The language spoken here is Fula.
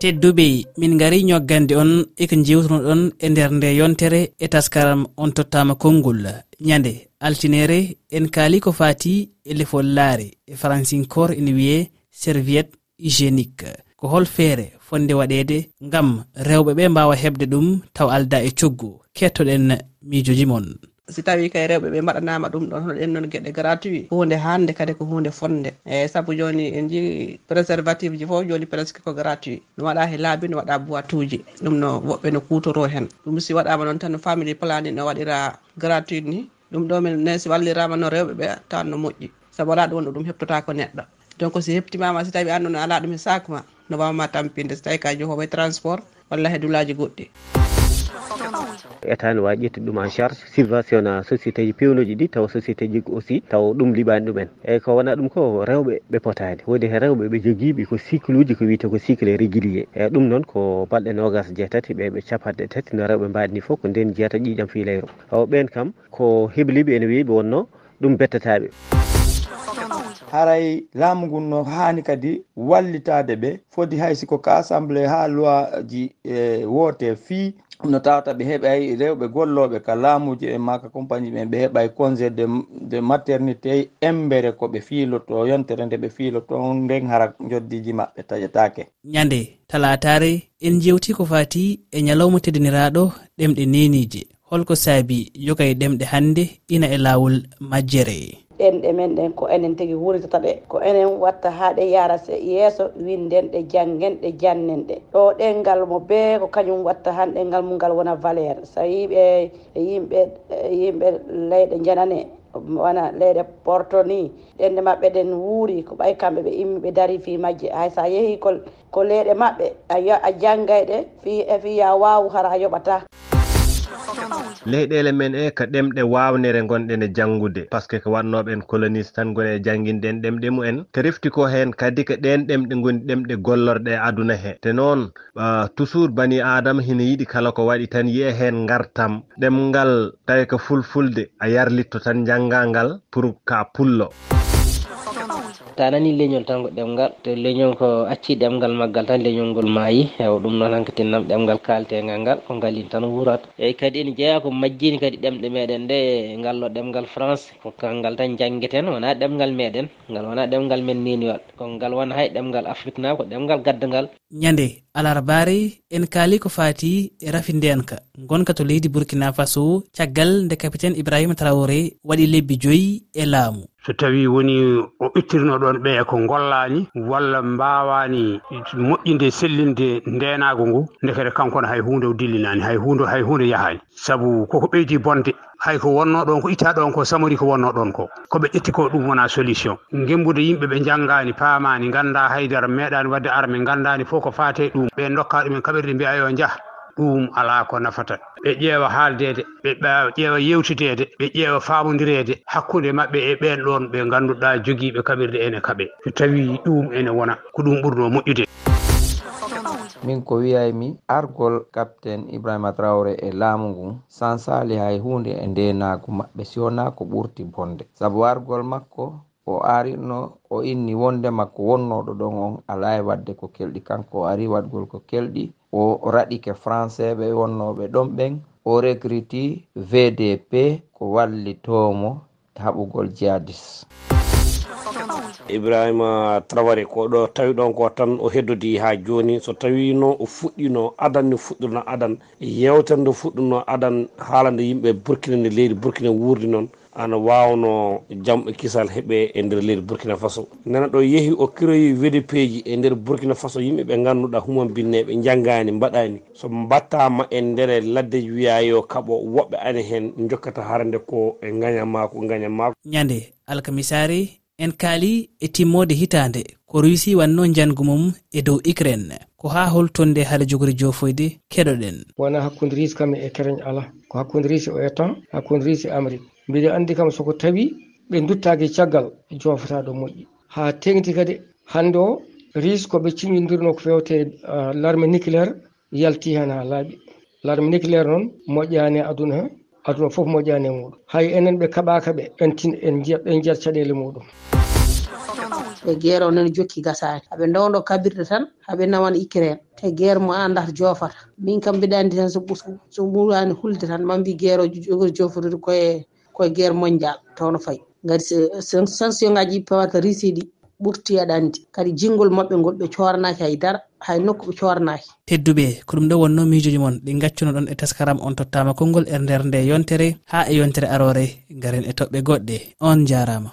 tedduɓe. Min gari ñoggande on eko jewtunoɗon e nder nde yontere e taskaram on tottama konngol. Ñande altinere en kaali ko fati e lefol laare e faransinkor ene wiye serviette hygiénique. Ko hol feere fonde waɗede ngam rewɓe ɓe mbawa hebde ɗum taw alda e coggu. Kettoɗen miijoji mon. si tawi kay rewɓe ɓe mbaɗanama ɗum ɗon hono ɗen noon gueɗe gratuit hunde hande kadi ko hunde fonde eyyi saabu joni en ji préservative ji foof joni presque ko gratuit. No waɗa he laabi no waɗa boit uji ɗum no woɓɓe no kutoro hen. Ɗum si waɗama noon tan no family planning no waɗira gratuit ni. Ɗum ɗo min ne si wallirama no rewɓe ɓe tawan no moƴƴi. Saabu wala ɗum won ɗo ɗum heptota ko neɗɗo. Donc si heptimama si tawi andu no ala ɗum e sac ma no wawma tampinde. So tawi ka jofo way e transport walla he duulaji goɗɗi. état ne wawi ƴettude ɗum en charge subvention a société ji pewnoji ɗi taw société ji aussi taw ɗum liɓani ɗumen. Eyyi ko wona ɗum ko rewɓe ɓe potani. Woodi hen rewɓe ɓe joguiɓe ko cycle uji ko wiyete ko cycle régulier. Eyyi ɗum noon ko balɗe nogas jeetati ɓeɓe capanɗe tati no rewɓe mbaɗini foof ko nden jeeta ƴiƴam fi leyro o ɓen kam ko hebliɓe ene weeɓi wonno ɗum bettataɓe. haray laamu ngun no haani kadi wallitade ɓe. Foti hay siko ka assemblé ha loi ji e woote fii. No tawata ɓe heɓay rewɓe golloɓe ka laamuji e maka compagnie ɓen ɓe heɓay congé de, de maternité embere ko ɓe fiiloto yontere nde ɓe fiilo ton nden hara joddiji maɓɓe taƴetake ñande talatare en jewti ko fati e ñalawma teddiniraɗo ɗemɗe nenije holko saabi yogay ɗemɗe hannde ina e laawol majjere. ɗenɗe men ɗen ko enen tigi wuritata ɗe. Ko enen watta ha ɗe yara yeeso winden ɗe janggen ɗe jannen ɗe. Ɗo ɗengal mo be ko kañum watta han ɗengal mum ngal wona valeur. So yiɓe yimɓe yimɓe leyɗe janane wona leyɗe porto ni. Ɗenɗe maɓɓe ɗen wuuri ko ɓay kamɓe ɓe immi ɓe dari fi majje. Hay sa yeehi ko leyɗe maɓɓe a janngay ɗe fi fi ya wawu hara a yoɓata. leyɗele men e ko ɗemɗe wawnere gonɗen e janngude par ce que ko wannoɓe coloniste tan gone e jangguinɗen ɗemɗe mumen ko refti ko hen kadi ko ɗen ɗemɗe goni ɗemɗe gollorɗe e aduna he. Te noon toujours bani adama hina yiiɗi kala ko waɗi tan yiye hen gartam ɗemgal tawi ko fulfulde a yarlitto tan jangga ngal pour ka pullo. ta nani leñol tan ko ɗemgal to leñol ko acci ɗemgal maggal tan leñol ngol maayi. Ew ɗum noon hankatinnam ɗemgal kaltegal ngal ko ngalin tan wurat eyyi kadi ene jeeya ko majjini kadi ɗemɗe meɗen nde ngallo ɗemgal france ko kangal tan janggueten wona ɗemgal meɗen ngal wona ɗemgal men niniwal ko ngal wona hay ɗemgal afrique na ko ɗemgal gaddagal ñande alarbaare en kaali ko fati e rafi ndenka gonka to leydi burkina faso caggal nde capitaine ibrahima traoré waɗi lebbi joyi e laamu. so tawi woni o ittirno ɗon ɓeya e ko gollani walla mbawani moƴƴinde sellinde ndenago ngu nde kadi kankone hay hunde o dillinani hay hunde hay hunde yahani saabu koko ɓeydi bonde hay ko wonno ɗon ko itta ɗon ko samori ko wonno ɗon ko koɓe ƴetti ko ɗum wona solution. Gembude yimɓe ɓe janggani paamani ganda haydara meeɗani wadde arme gandani fof ko fate ɗum. Ɓe dokka ɗumen kaɓirɗe mbiya yo jaah ɗum ala ko nafata. Ɓe ƴeewa haaldeede ɓe ƴeewa yewtiteede ɓe ƴeewa faamonndireede hakkunde maɓɓe e ɓeen ɗoon ɓe ngannduɗaa jogiiɓe kaɓirɗe ene kaɓe. So tawii ɗum ene wona ko ɗum ɓurnoo moƴƴude. Min ko wiyaymi argol capitaine ibrahima traore e laamu ngun sansali hay hunde e ndenagu maɓɓe siwona ko ɓurti bonde. Saabu argol makko o arino o inni wonde makko wonnoɗo ɗon on alayi e wadde ko kelɗi kanko o ari wadgol ko kelɗi o raɗike français ɓe wonnoɓe ɗon ɓen o recruti vdp ko wallitomo haɓugol jihadis ibrahima trawaré ko ɗo tawi ɗon ko tan o heddodi ha joni so tawino o fuɗɗino adan ne fuɗɗirno adan yewtere nde fuɗɗirno adan haalande yimɓe burkina nde leydi burkina wuurdi noon. ana wawno jamɓe e kisal heeɓe e nder leydi burkina faso. Nana ɗo yeehi o kiroyi wdp ji e nder burkina faso. Yimɓeɓe ganduɗa human binneɓe janggani mbaɗani so mbattama e nder ladde wiyayo kaɓo woɓɓe ani hen jokkata harande ko e gañamako gañamako ñande alkamisari en kaali e timmode hitande ko russi wanno jangu mum e dow ukraine. Ko ha holtonde haala jogori jofoyde keɗoɗen. Wona hakkude risi kam e ukraine ala ko hakkude risi o e hakkude risi e amérique. mbiɗa andi kam soko tawi ɓe duttaki caggal jofata ɗo moƴƴi. Ha tengti kadi hande o risque ɓe ciñodirno ko fewte larme nucléaire yalti hen ha laaɓi. Larme nucléaire noon moƴƴani aduna he aduna foof moƴƴani e muɗum hay enen ɓe kaɓaka ɓe en tin en jiya ɓen jiyat caɗele muɗum te guerre o nene jokki gasaki haɓe dawdo kabirɗe tan haɓe nawan ukraine. Te guerre mo andata jofata min kam mbiɗa andi tan so so ɓurani hulde tan ma mbi guerre o jogori jofotude koye koye guerre mondial tawno fayi. Gadi sanction ngaji pawata russie ɗi ɓurti yaɗandi kadi jingol maɓɓe ngol ɓe coranaki haydara hay nokku ɓe coranaki tedduɓe ko ɗum ɗo wonno miijoji moon ɗi gaccuno ɗon e teskaram on tottama konngol e nder nde yontere ha e yontere arore garen e toɓɓe goɗɗe. On jarama